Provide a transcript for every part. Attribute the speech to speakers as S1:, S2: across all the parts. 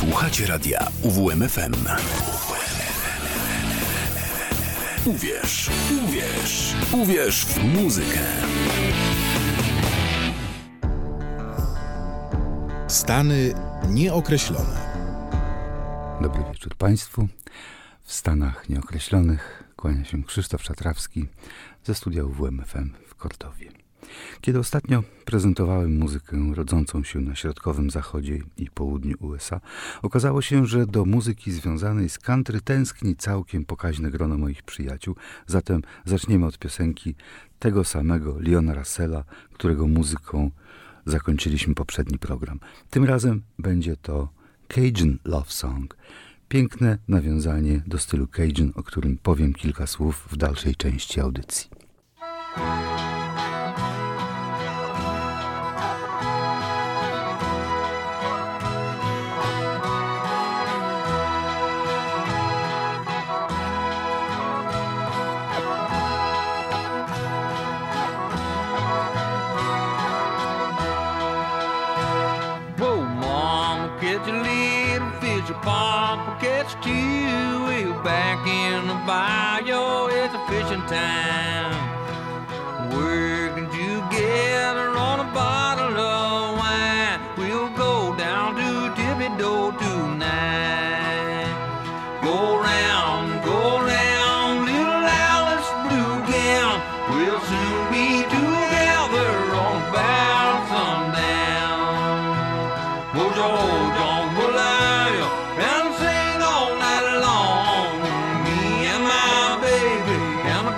S1: Słuchacie radia UWMFM. Uwierz, uwierz, uwierz w muzykę.
S2: Stany nieokreślone.
S3: Dobry wieczór Państwu. W Stanach Nieokreślonych kłania się Krzysztof Szatrawski ze studia UWMFM w Kordowie. Kiedy ostatnio prezentowałem muzykę rodzącą się na środkowym zachodzie i południu USA, okazało się, że do muzyki związanej z country tęskni całkiem pokaźne grono moich przyjaciół. Zatem zaczniemy od piosenki tego samego Leona Russella, którego muzyką zakończyliśmy poprzedni program. Tym razem będzie to Cajun Love Song. Piękne nawiązanie do stylu Cajun, o którym powiem kilka słów w dalszej części audycji.
S4: Time.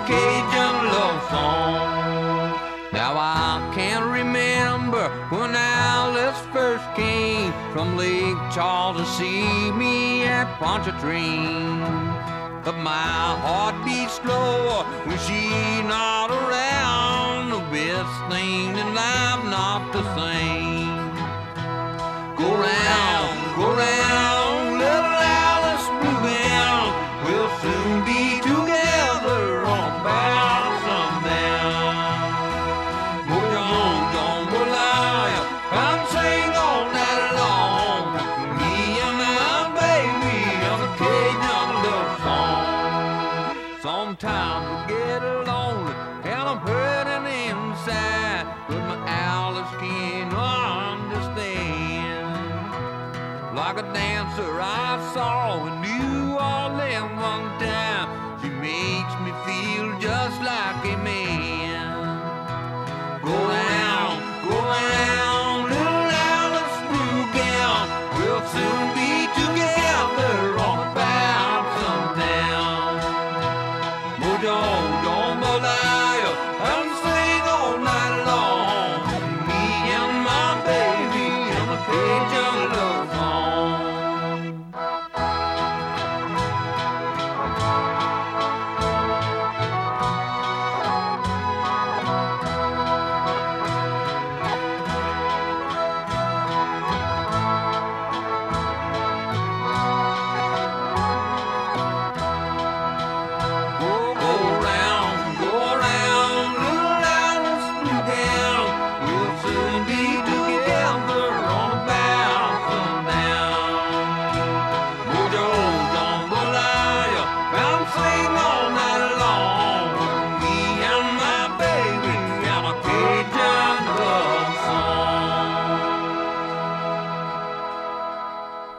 S4: Cajun love song. Now I can't remember when Alice first came from Lake Charles to see me at Pontchartrain. But my heart beats slower when she's not around. The best thing in life not the same. Go round, go round,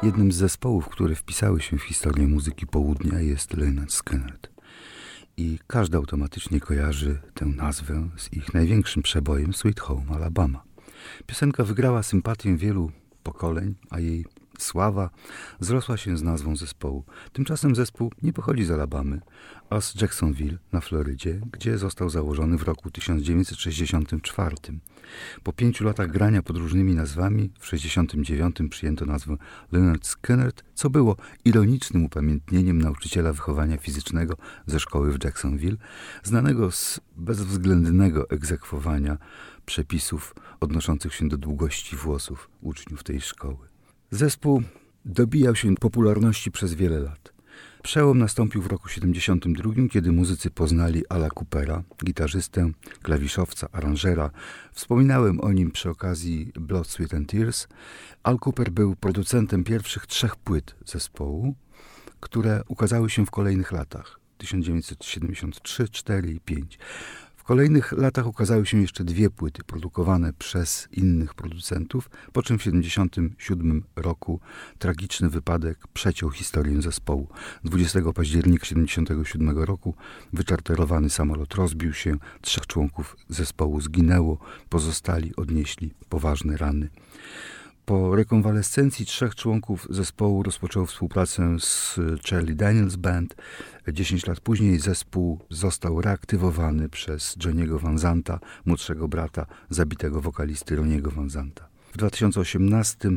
S3: Jednym z zespołów, które wpisały się w historię muzyki południa jest Lynyrd Skynyrd. I każdy automatycznie kojarzy tę nazwę z ich największym przebojem Sweet Home Alabama. Piosenka wygrała sympatię wielu pokoleń, a jej sława zrosła się z nazwą zespołu. Tymczasem zespół nie pochodzi z Alabamy, a z Jacksonville na Florydzie, gdzie został założony w roku 1964. Po pięciu latach grania pod różnymi nazwami w 1969 przyjęto nazwę Leonard Skynyrd, co było ironicznym upamiętnieniem nauczyciela wychowania fizycznego ze szkoły w Jacksonville, znanego z bezwzględnego egzekwowania przepisów odnoszących się do długości włosów uczniów tej szkoły. Zespół dobijał się popularności przez wiele lat. Przełom nastąpił w roku 72, kiedy muzycy poznali Ala Coopera, gitarzystę, klawiszowca, aranżera. Wspominałem o nim przy okazji Blood, Sweat and Tears. Al Cooper był producentem pierwszych trzech płyt zespołu, które ukazały się w kolejnych latach 1973, 4 i 5. W kolejnych latach ukazały się jeszcze dwie płyty produkowane przez innych producentów, po czym w 1977 roku tragiczny wypadek przeciął historię zespołu. 20 października 1977 roku wyczarterowany samolot rozbił się, trzech członków zespołu zginęło, pozostali odnieśli poważne rany. Po rekonwalescencji trzech członków zespołu rozpoczął współpracę z Charlie Daniels Band. Dziesięć lat później zespół został reaktywowany przez Johniego Van Zanta, młodszego brata zabitego wokalisty Roniego Van Zanta. W 2018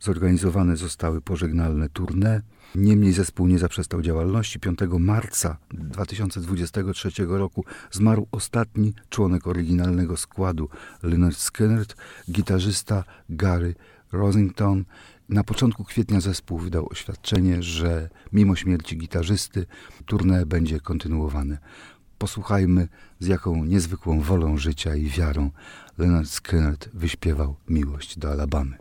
S3: zorganizowane zostały pożegnalne tournée. Niemniej zespół nie zaprzestał działalności. 5 marca 2023 roku zmarł ostatni członek oryginalnego składu Leonard Skinner, gitarzysta Gary Rosington. Na początku kwietnia zespół wydał oświadczenie, że mimo śmierci gitarzysty tournée będzie kontynuowane. Posłuchajmy, z jaką niezwykłą wolą życia i wiarą Leonard Skinner wyśpiewał miłość do Alabamy.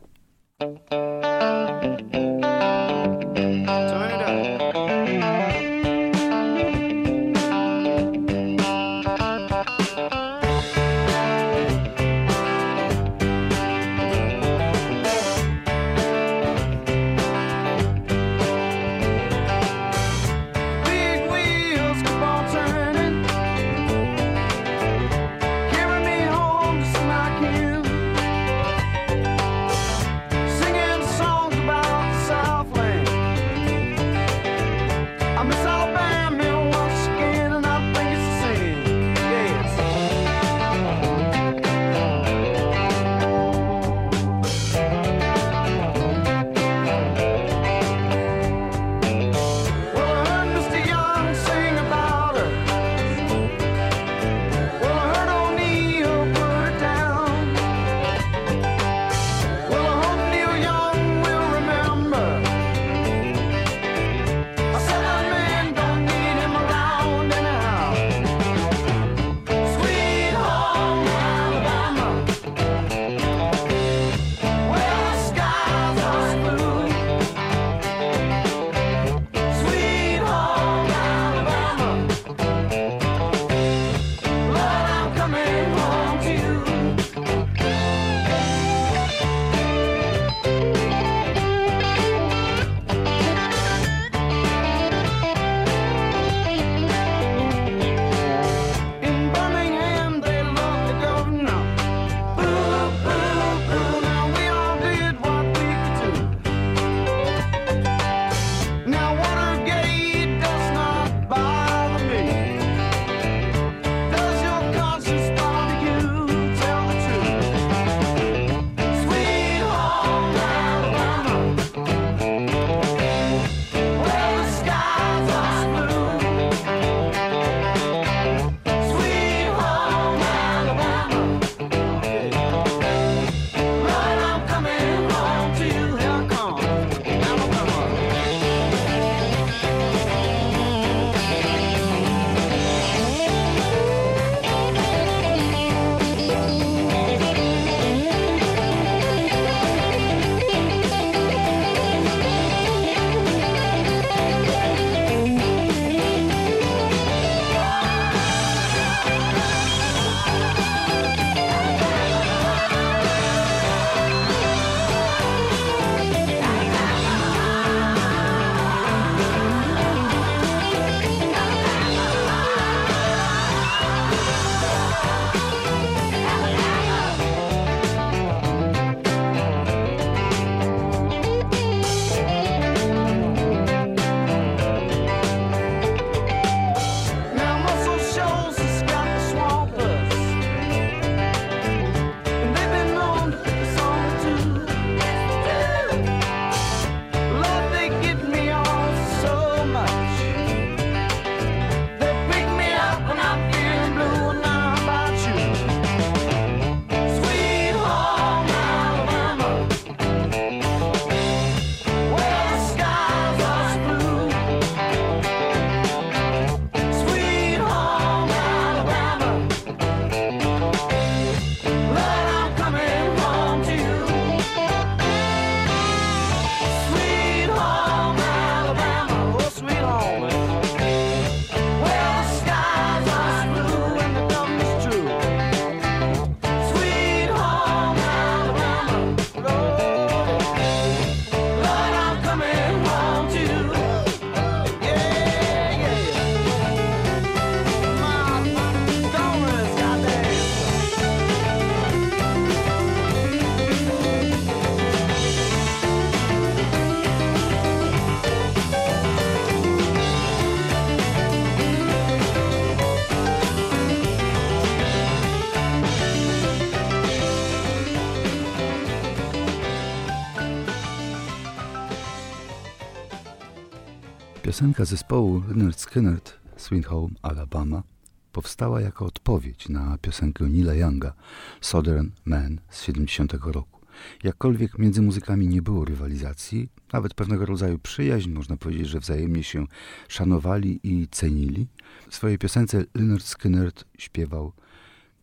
S3: Piosenka zespołu Leonard Skinner Sweet Home Alabama powstała jako odpowiedź na piosenkę Nila Younga Southern Man z 70 roku. Jakkolwiek między muzykami nie było rywalizacji, nawet pewnego rodzaju przyjaźń, można powiedzieć, że wzajemnie się szanowali i cenili, w swojej piosence Leonard Skinner śpiewał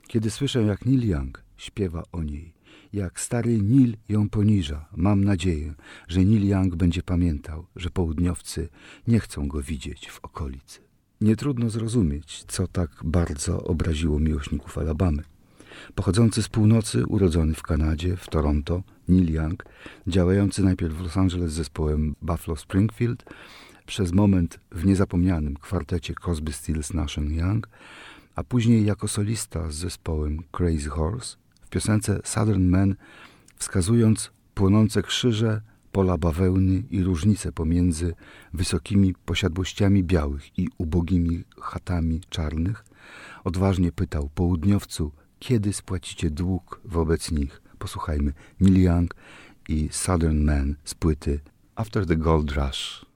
S3: Kiedy słyszę jak Neil Young śpiewa o niej, jak stary Nil ją poniża, mam nadzieję, że Neil Young będzie pamiętał, że południowcy nie chcą go widzieć w okolicy. Nie trudno zrozumieć, co tak bardzo obraziło miłośników Alabamy. Pochodzący z północy, urodzony w Kanadzie, w Toronto, Neil Young, działający najpierw w Los Angeles z zespołem Buffalo Springfield, przez moment w niezapomnianym kwartecie Cosby, Stills, Nash Young, a później jako solista z zespołem Crazy Horse, piosence Southern Man, wskazując płonące krzyże, pola bawełny i różnice pomiędzy wysokimi posiadłościami białych i ubogimi chatami czarnych, odważnie pytał południowcu, kiedy spłacicie dług wobec nich. Posłuchajmy Neil Young i Southern Man z płyty After the Gold Rush.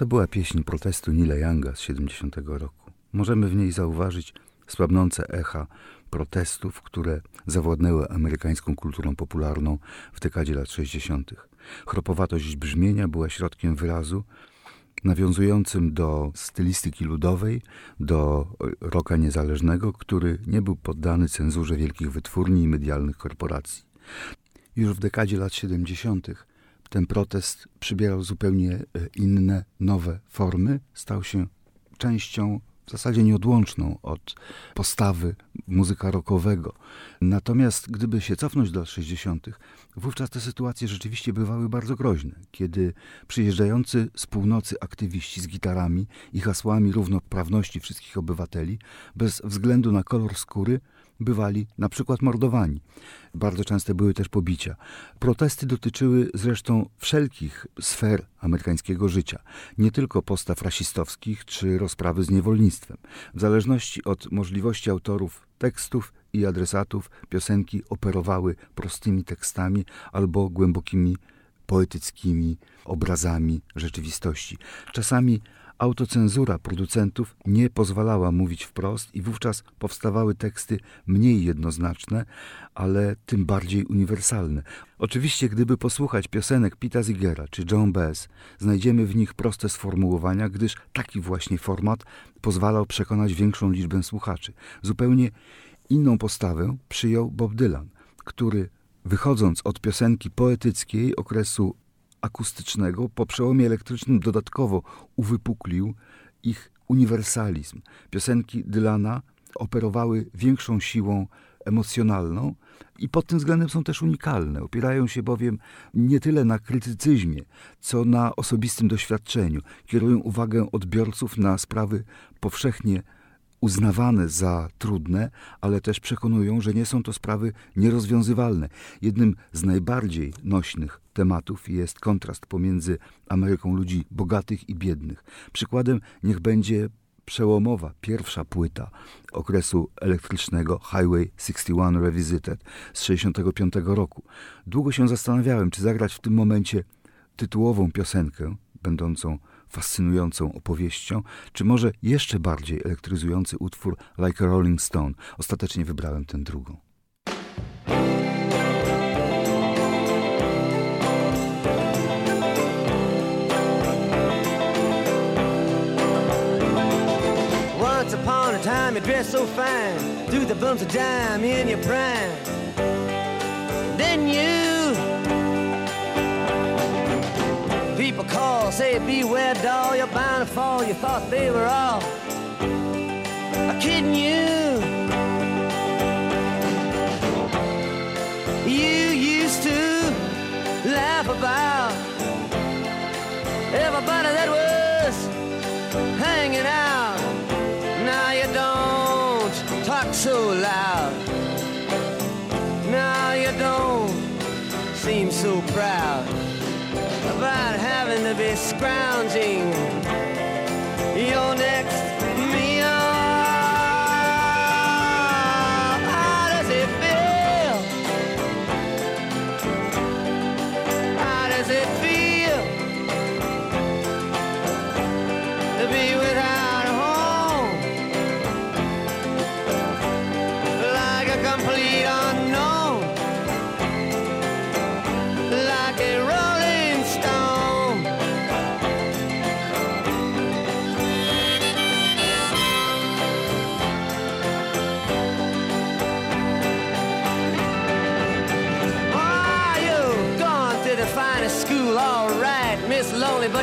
S3: To była pieśń protestu Nila Younga z 70 roku. Możemy w niej zauważyć słabnące echa protestów, które zawładnęły amerykańską kulturą popularną w dekadzie lat 60. Chropowatość brzmienia była środkiem wyrazu nawiązującym do stylistyki ludowej, do roka niezależnego, który nie był poddany cenzurze wielkich wytwórni i medialnych korporacji. Już w dekadzie lat 70. ten protest przybierał zupełnie e, inne, nowe formy, stał się częścią w zasadzie nieodłączną od postawy muzyka rockowego. Natomiast gdyby się cofnąć do lat 60., wówczas te sytuacje rzeczywiście bywały bardzo groźne, kiedy przyjeżdżający z północy aktywiści z gitarami i hasłami równoprawności wszystkich obywateli, bez względu na kolor skóry, bywali na przykład mordowani. Bardzo częste były też pobicia. Protesty dotyczyły zresztą wszelkich sfer amerykańskiego życia, nie tylko postaw rasistowskich czy rozprawy z niewolnictwem. W zależności od możliwości autorów tekstów i adresatów piosenki operowały prostymi tekstami albo głębokimi poetyckimi obrazami rzeczywistości. Czasami autocenzura producentów nie pozwalała mówić wprost i wówczas powstawały teksty mniej jednoznaczne, ale tym bardziej uniwersalne. Oczywiście, gdyby posłuchać piosenek Pita Zigera czy John Baez, znajdziemy w nich proste sformułowania, gdyż taki właśnie format pozwalał przekonać większą liczbę słuchaczy. Zupełnie inną postawę przyjął Bob Dylan, który wychodząc od piosenki poetyckiej okresu akustycznego po przełomie elektrycznym dodatkowo uwypuklił ich uniwersalizm. Piosenki Dylana operowały większą siłą emocjonalną i pod tym względem są też unikalne. Opierają się bowiem nie tyle na krytycyzmie, co na osobistym doświadczeniu. Kierują uwagę odbiorców na sprawy powszechnie uznawane za trudne, ale też przekonują, że nie są to sprawy nierozwiązywalne. Jednym z najbardziej nośnych tematów jest kontrast pomiędzy Ameryką ludzi bogatych i biednych. Przykładem niech będzie przełomowa pierwsza płyta okresu elektrycznego Highway 61 Revisited z 65 roku. Długo się zastanawiałem, czy zagrać w tym momencie tytułową piosenkę, będącą fascynującą opowieścią, czy może jeszcze bardziej elektryzujący utwór Like a Rolling Stone. Ostatecznie wybrałem tę drugą.
S5: Once upon a time you so fine, the bumps of dime in your prime. People call, say beware doll, you're bound to fall. You thought they were all kidding you. To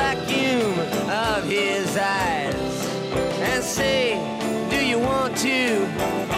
S5: vacuum of his eyes and say, Do you want to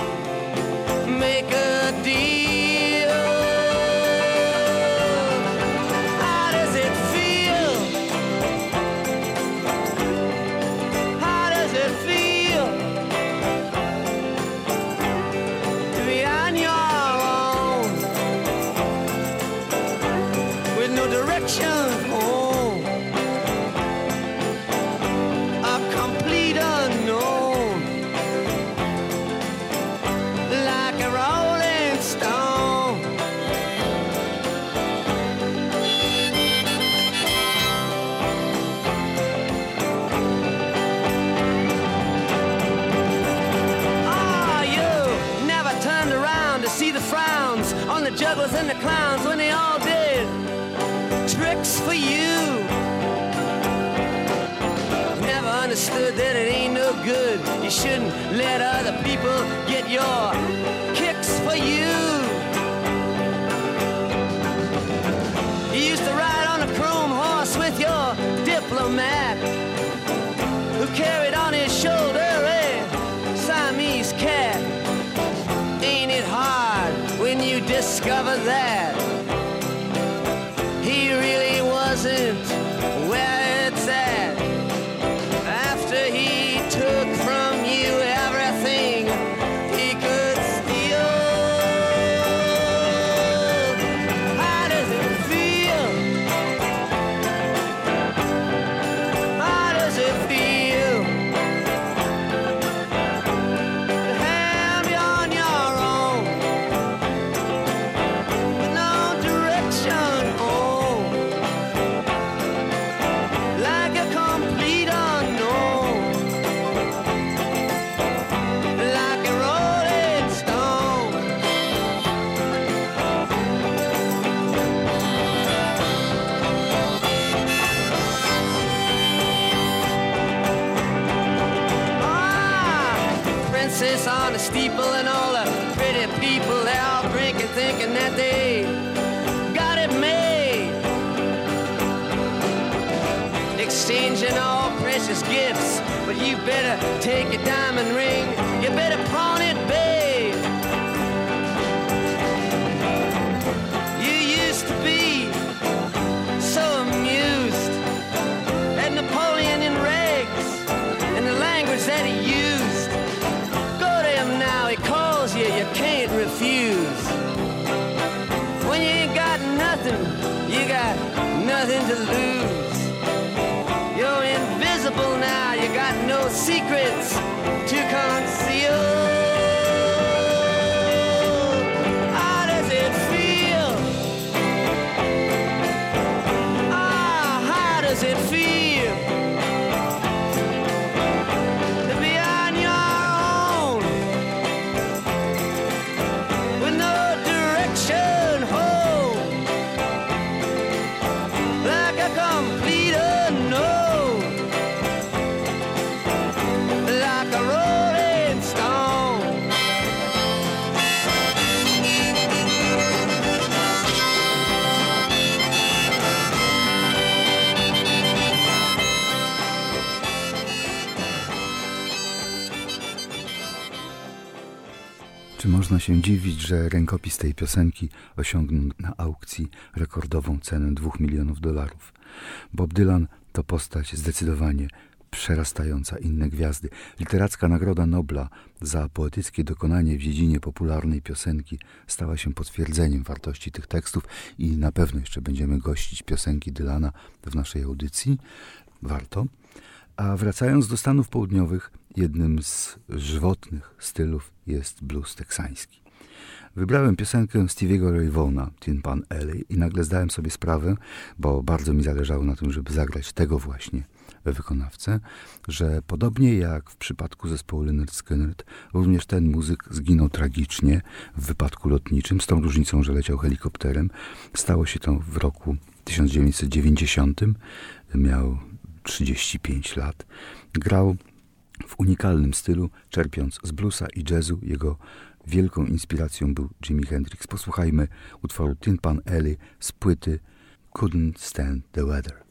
S3: Czy można się dziwić, że rękopis tej piosenki osiągnął na aukcji rekordową cenę 2 milionów dolarów? Bob Dylan to postać zdecydowanie przerastająca inne gwiazdy. Literacka Nagroda Nobla za poetyckie dokonanie w dziedzinie popularnej piosenki stała się potwierdzeniem wartości tych tekstów i na pewno jeszcze będziemy gościć piosenki Dylana w naszej audycji. Warto. A wracając do Stanów Południowych, jednym z żywotnych stylów jest blues teksański. Wybrałem piosenkę Stevie'ego Ray Vaughna, Tin Pan Alley i nagle zdałem sobie sprawę, bo bardzo mi zależało na tym, żeby zagrać tego właśnie wykonawcę, że podobnie jak w przypadku zespołu Leonard Skinner, również ten muzyk zginął tragicznie w wypadku lotniczym, z tą różnicą, że leciał helikopterem. Stało się to w roku 1990. Miał 35 lat. Grał w unikalnym stylu, czerpiąc z bluesa i jazzu. Jego wielką inspiracją był Jimi Hendrix. Posłuchajmy utworu Tin Pan Alley z płyty Couldn't Stand the Weather.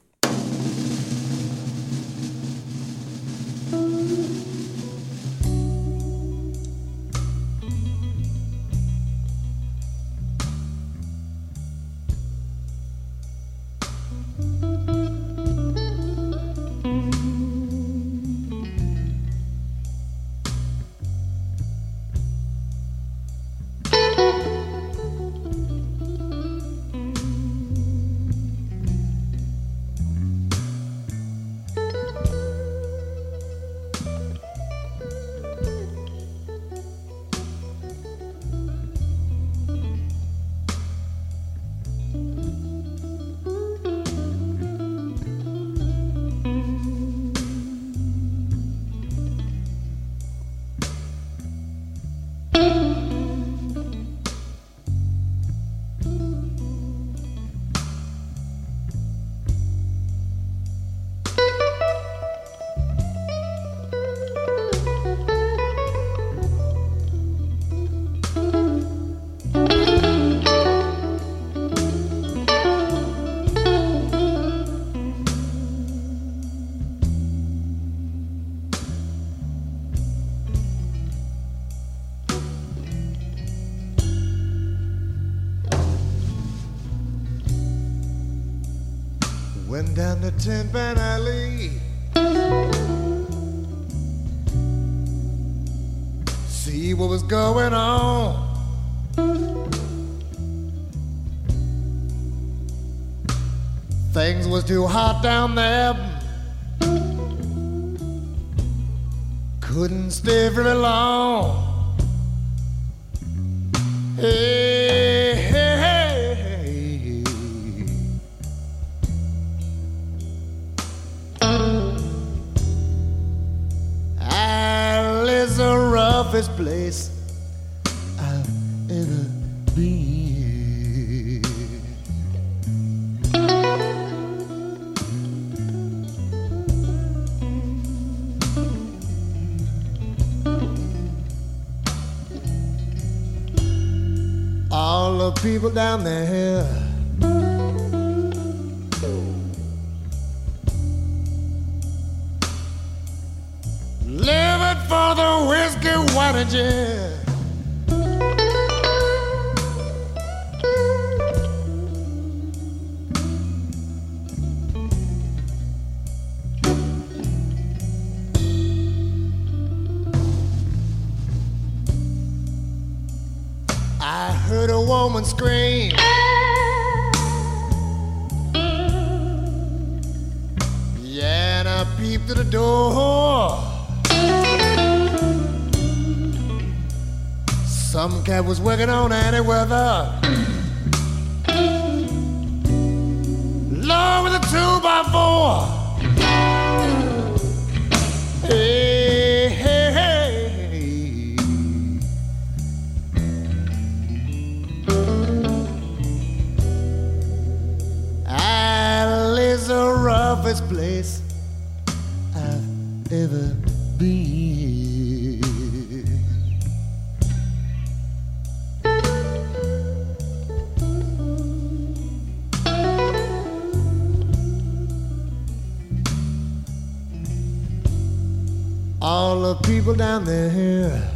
S6: Down the Tin Pan Alley. See what was going on. Things was too hot down there. Couldn't stay very long. manager. Cat was working on any weather. Lord with a two by four. Down there.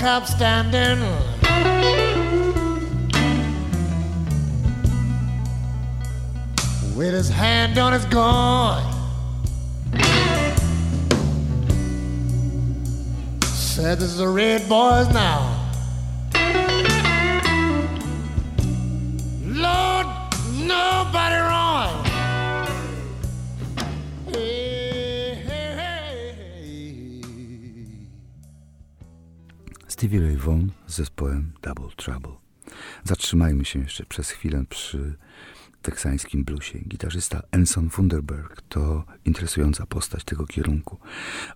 S6: Cop standing. With his hand on his gun. Said this is the red boys now.
S3: Stevie Ray Vaughan z zespołem Double Trouble. Zatrzymajmy się jeszcze przez chwilę przy teksańskim bluesie. Gitarzysta Enson Funderberg to interesująca postać tego kierunku.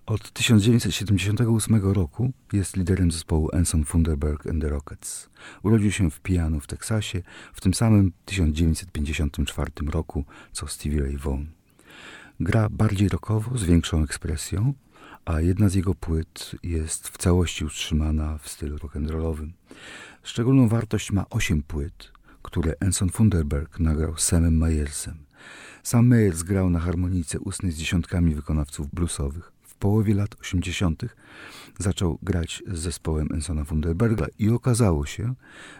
S3: Od 1978 roku jest liderem zespołu Enson Funderberg and the Rockets. Urodził się w Pijanu w Teksasie w tym samym 1954 roku co Stevie Ray Vaughan. Gra bardziej rockowo, z większą ekspresją, a jedna z jego płyt jest w całości utrzymana w stylu rock'n'rollowym. Szczególną wartość ma osiem płyt, które Enson Funderberg nagrał z Samem Mayersem. Sam Mayers grał na harmonice ustnej z dziesiątkami wykonawców bluesowych. W połowie lat 80. zaczął grać z zespołem Ensona Funderberga i okazało się,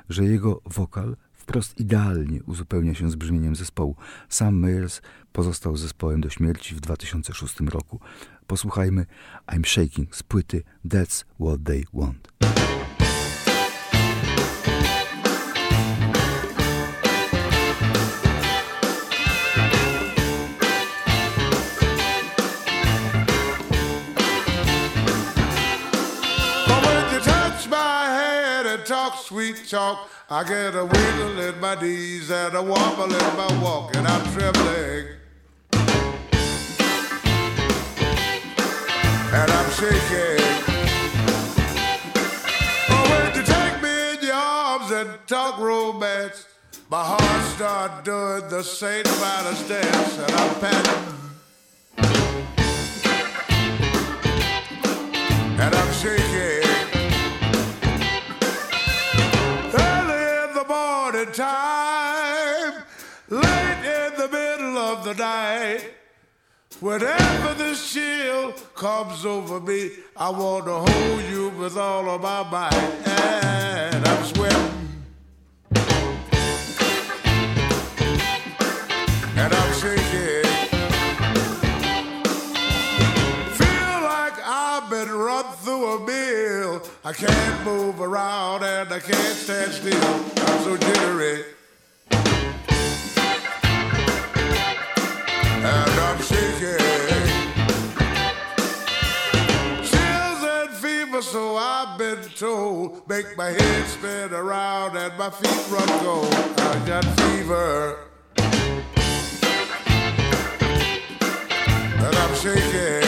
S3: że jego wokal wprost idealnie uzupełnia się z brzmieniem zespołu. Sam Mayers pozostał z zespołem do śmierci w 2006 roku. Posłuchajmy I'm Shaking z płyty That's What They Want.
S7: Talk sweet talk, I get a wiggle in my knees and a wobble in my walk, and I'm trembling. And I'm shaking. When you take me in your arms and talk romance, my heart start doing the dance, and I'm. And I'm shaking. Early in the morning time, late in the middle of the night. Whenever this chill comes over me, I want to hold you with all of my might. And I'm sweating. And I'm shaking. Feel like I've been run through a mill. I can't move around and I can't stand still. I'm so jittery. So I've been told. Make my head spin around and my feet run cold. I got fever. And I'm shaking.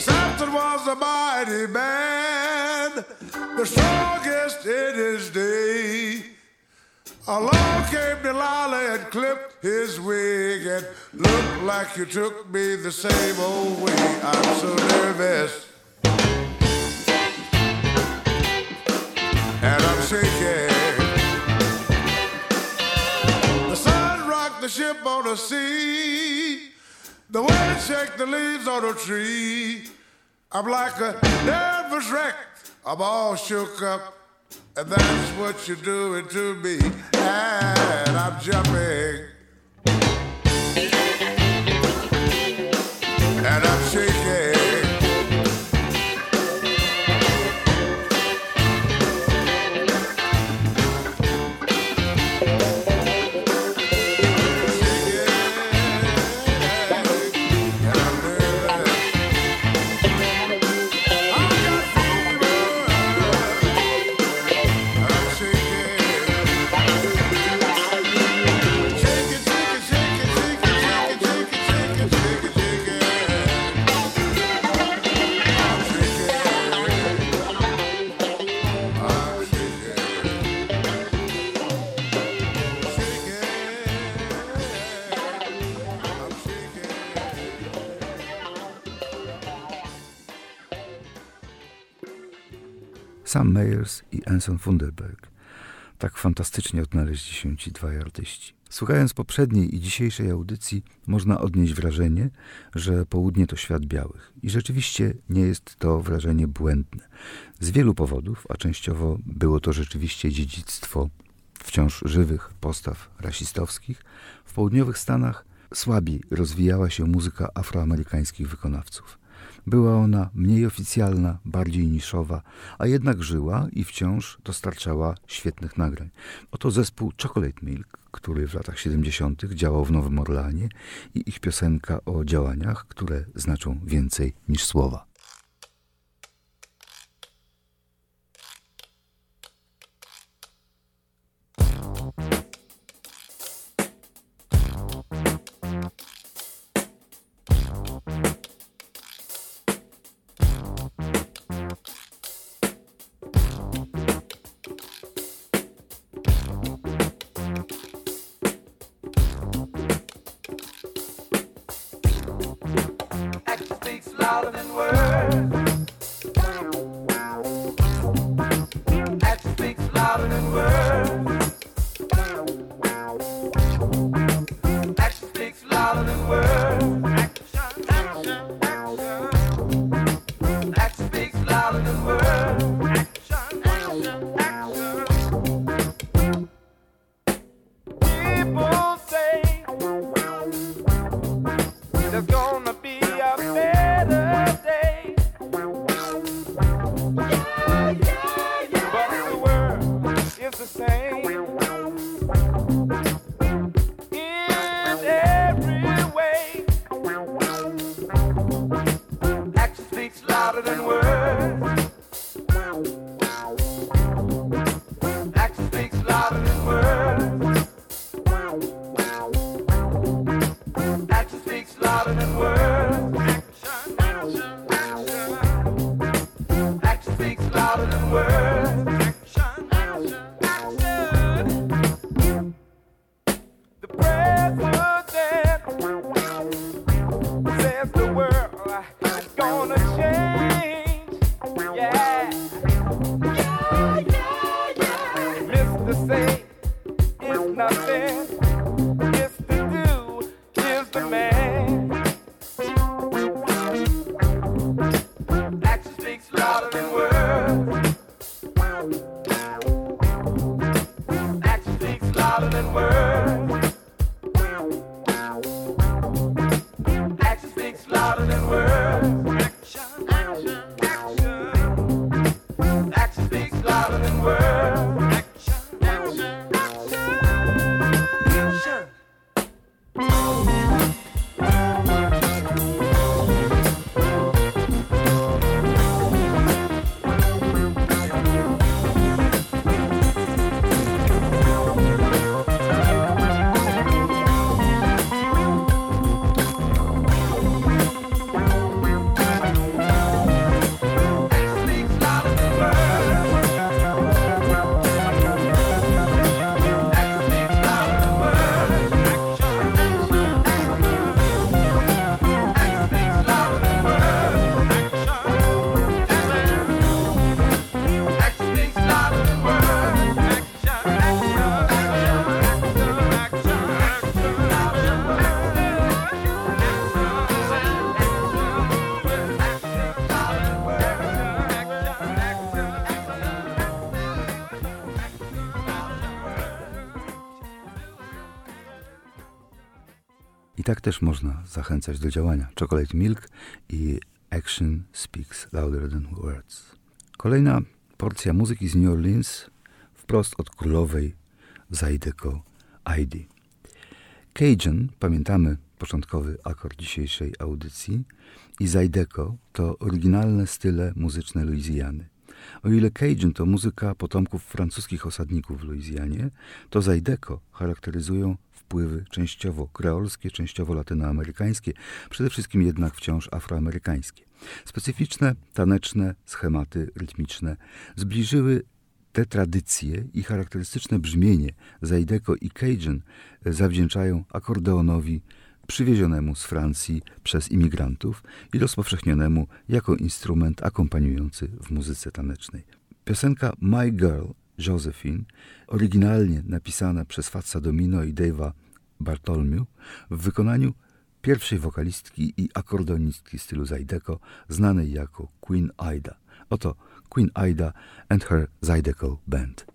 S7: Samson was a mighty the strongest. Along came Delilah and clipped his wig and looked like you took me the same old way. I'm so nervous. And I'm shaking. The sun rocked the ship on the sea. The wind shake the leaves on the tree. I'm like a nervous wreck. I'm all shook up. And that's what you're doing to me. And I'm jumping.
S3: Sam Mayers i Enson Funderberg. Tak fantastycznie odnaleźli się ci dwaj artyści. Słuchając poprzedniej i dzisiejszej audycji, można odnieść wrażenie, że południe to świat białych. I rzeczywiście nie jest to wrażenie błędne. Z wielu powodów, a częściowo było to rzeczywiście dziedzictwo wciąż żywych postaw rasistowskich, w południowych Stanach słabiej rozwijała się muzyka afroamerykańskich wykonawców. Była ona mniej oficjalna, bardziej niszowa, a jednak żyła i wciąż dostarczała świetnych nagrań. Oto zespół Chocolate Milk, który w latach 70. działał w Nowym Orleanie i ich piosenka o działaniach, które znaczą więcej niż słowa. harder than words. I tak też można zachęcać do działania. Chocolate Milk i Action Speaks Louder Than Words. Kolejna porcja muzyki z New Orleans wprost od królowej Zydeco Heidi. Cajun, pamiętamy początkowy akord dzisiejszej audycji, i Zydeco to oryginalne style muzyczne Luizjany. O ile Cajun to muzyka potomków francuskich osadników w Luizjanie, to Zydeco charakteryzują wpływy częściowo kreolskie, częściowo latynoamerykańskie, przede wszystkim jednak wciąż afroamerykańskie. Specyficzne, taneczne schematy rytmiczne zbliżyły te tradycje i charakterystyczne brzmienie Zydeco i Cajun zawdzięczają akordeonowi przywiezionemu z Francji przez imigrantów i rozpowszechnionemu jako instrument akompaniujący w muzyce tanecznej. Piosenka My Girl
S8: Josephine, oryginalnie napisana przez Fatsa Domino i Dave'a Bartolmiu w wykonaniu pierwszej wokalistki i akordonistki stylu Zajdeko, znanej jako Queen Aida. Oto Queen Aida and her Zydeco Band.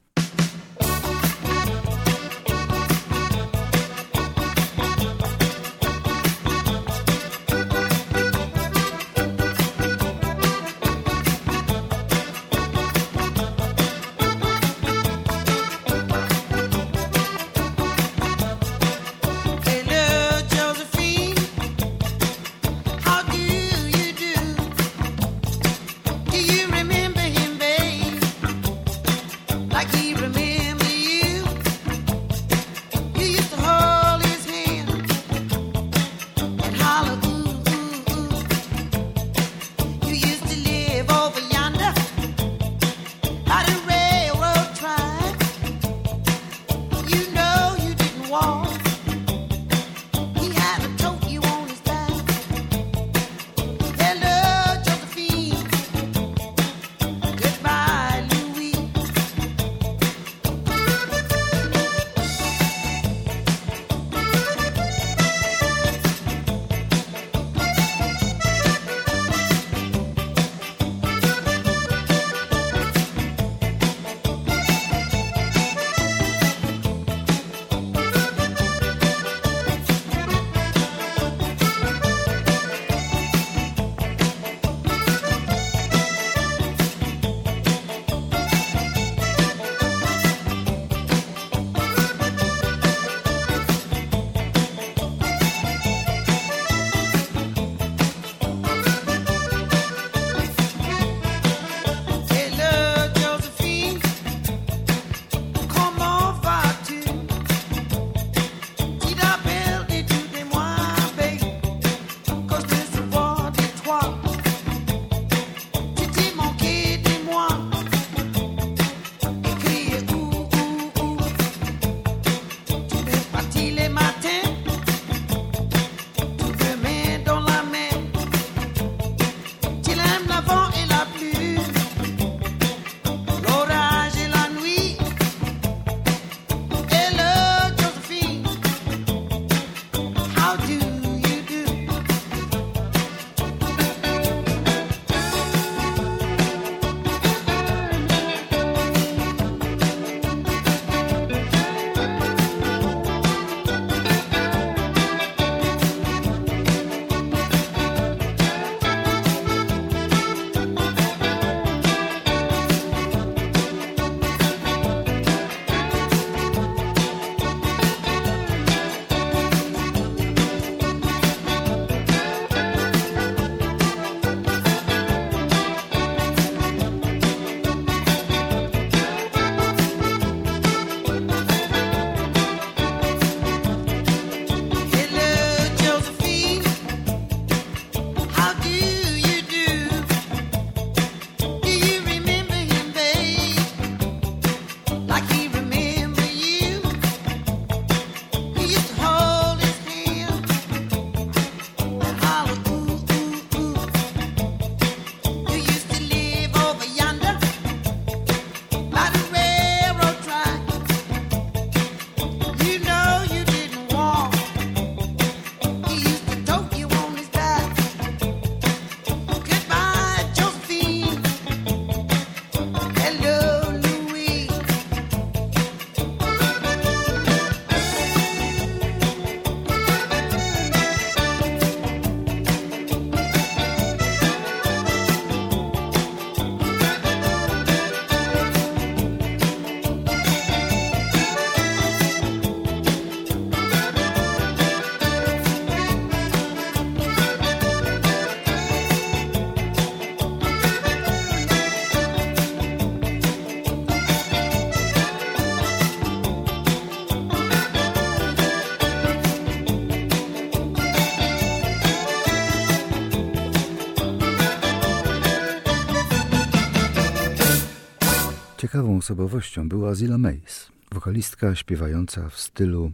S8: osobowością była Zilla Mays, wokalistka śpiewająca w stylu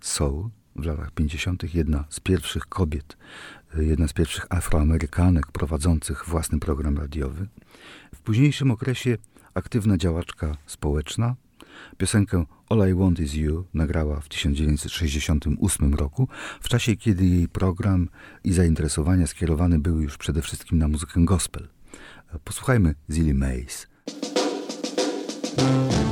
S8: soul w latach 50., jedna z pierwszych kobiet, jedna z pierwszych afroamerykanek prowadzących własny program radiowy. W późniejszym okresie
S3: aktywna działaczka społeczna. Piosenkę All I Want Is You nagrała w 1968 roku, w czasie kiedy jej program i zainteresowania skierowane były już przede wszystkim na muzykę gospel. Posłuchajmy Zilly Mays.
S9: I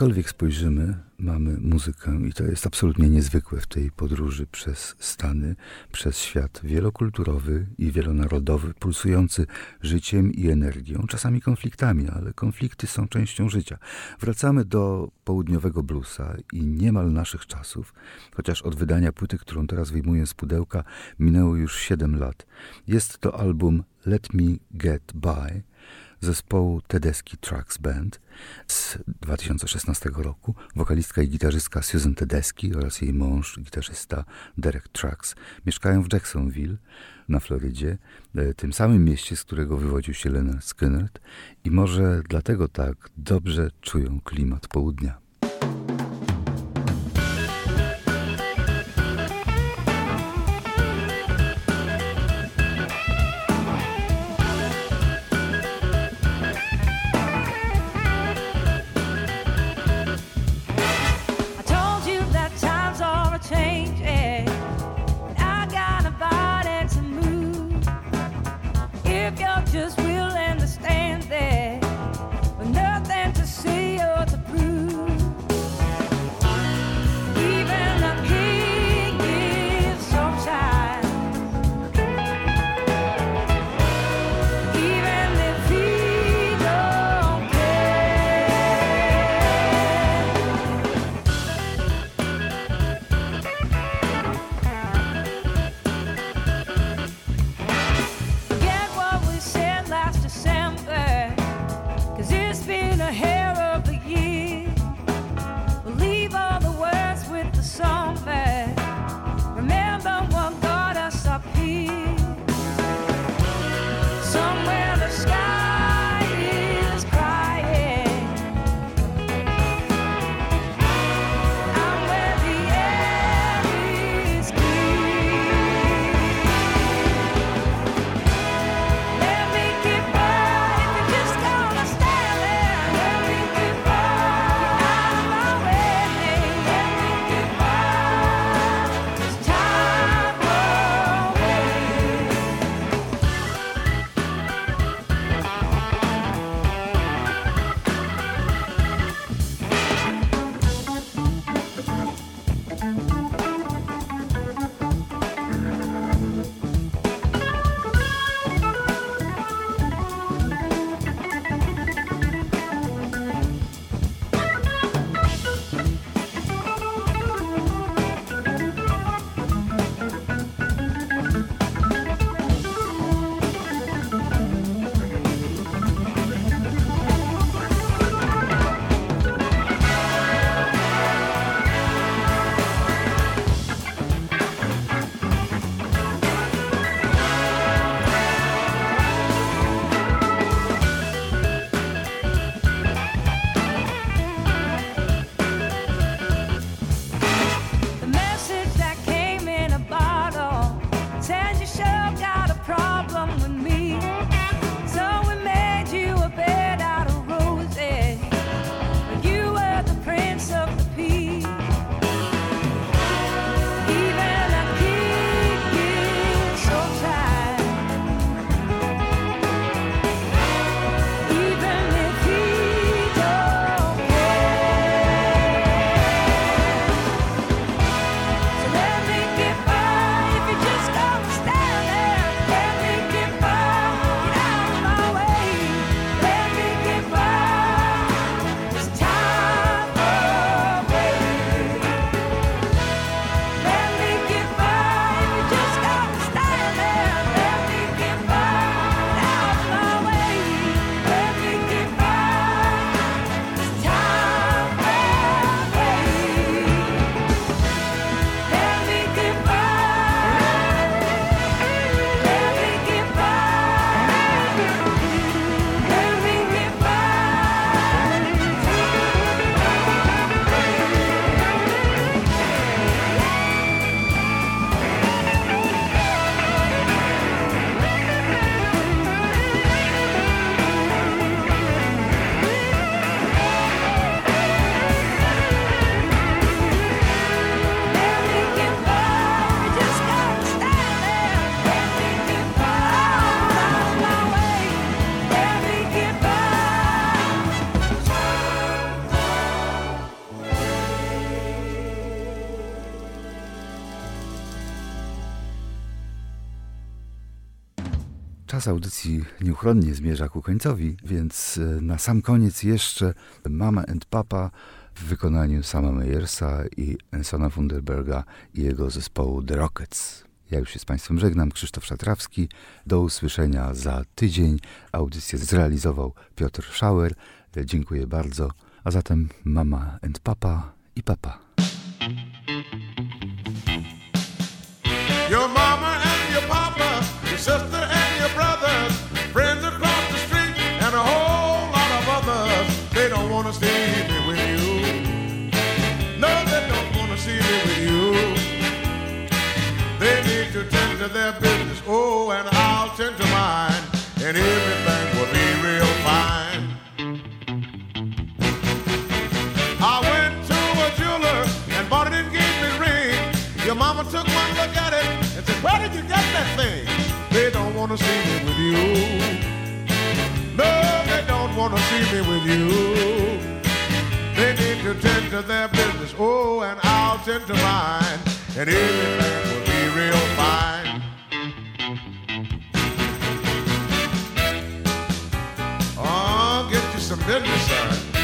S3: Gdziekolwiek spojrzymy, mamy muzykę i to jest absolutnie niezwykłe w tej podróży przez Stany, przez świat wielokulturowy i wielonarodowy, pulsujący życiem i energią, czasami konfliktami, ale konflikty są częścią życia. Wracamy do południowego bluesa i niemal naszych czasów, chociaż od wydania płyty, którą teraz wyjmuję z pudełka, minęło już 7 lat. Jest to album Let Me Get By, zespołu Tedeschi Trucks Band z 2016 roku. Wokalistka i gitarzystka Susan Tedeschi oraz jej mąż, gitarzysta Derek Trucks mieszkają w Jacksonville na Florydzie, e, tym samym mieście, z którego wywodził się Leonard Skinner i może dlatego tak dobrze czują klimat południa. Czas audycji nieuchronnie zmierza ku końcowi, więc e, na sam koniec jeszcze Mama and Papa w wykonaniu Sama Meyersa i Ensona Funderberga i jego zespołu The Rockets. Ja już się z Państwem żegnam, Krzysztof Szatrawski. Do usłyszenia za tydzień. Audycję zrealizował Piotr Schauer. E, Dziękuję bardzo. A zatem Mama and Papa i Papa.
S7: Your mama and your papa, your sister you. They need to tend to their business. Oh, and I'll tend to mine, and everything will be real fine. Oh, get you some business, son.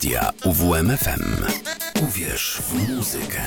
S1: Radia UWMFM. Uwierz w muzykę.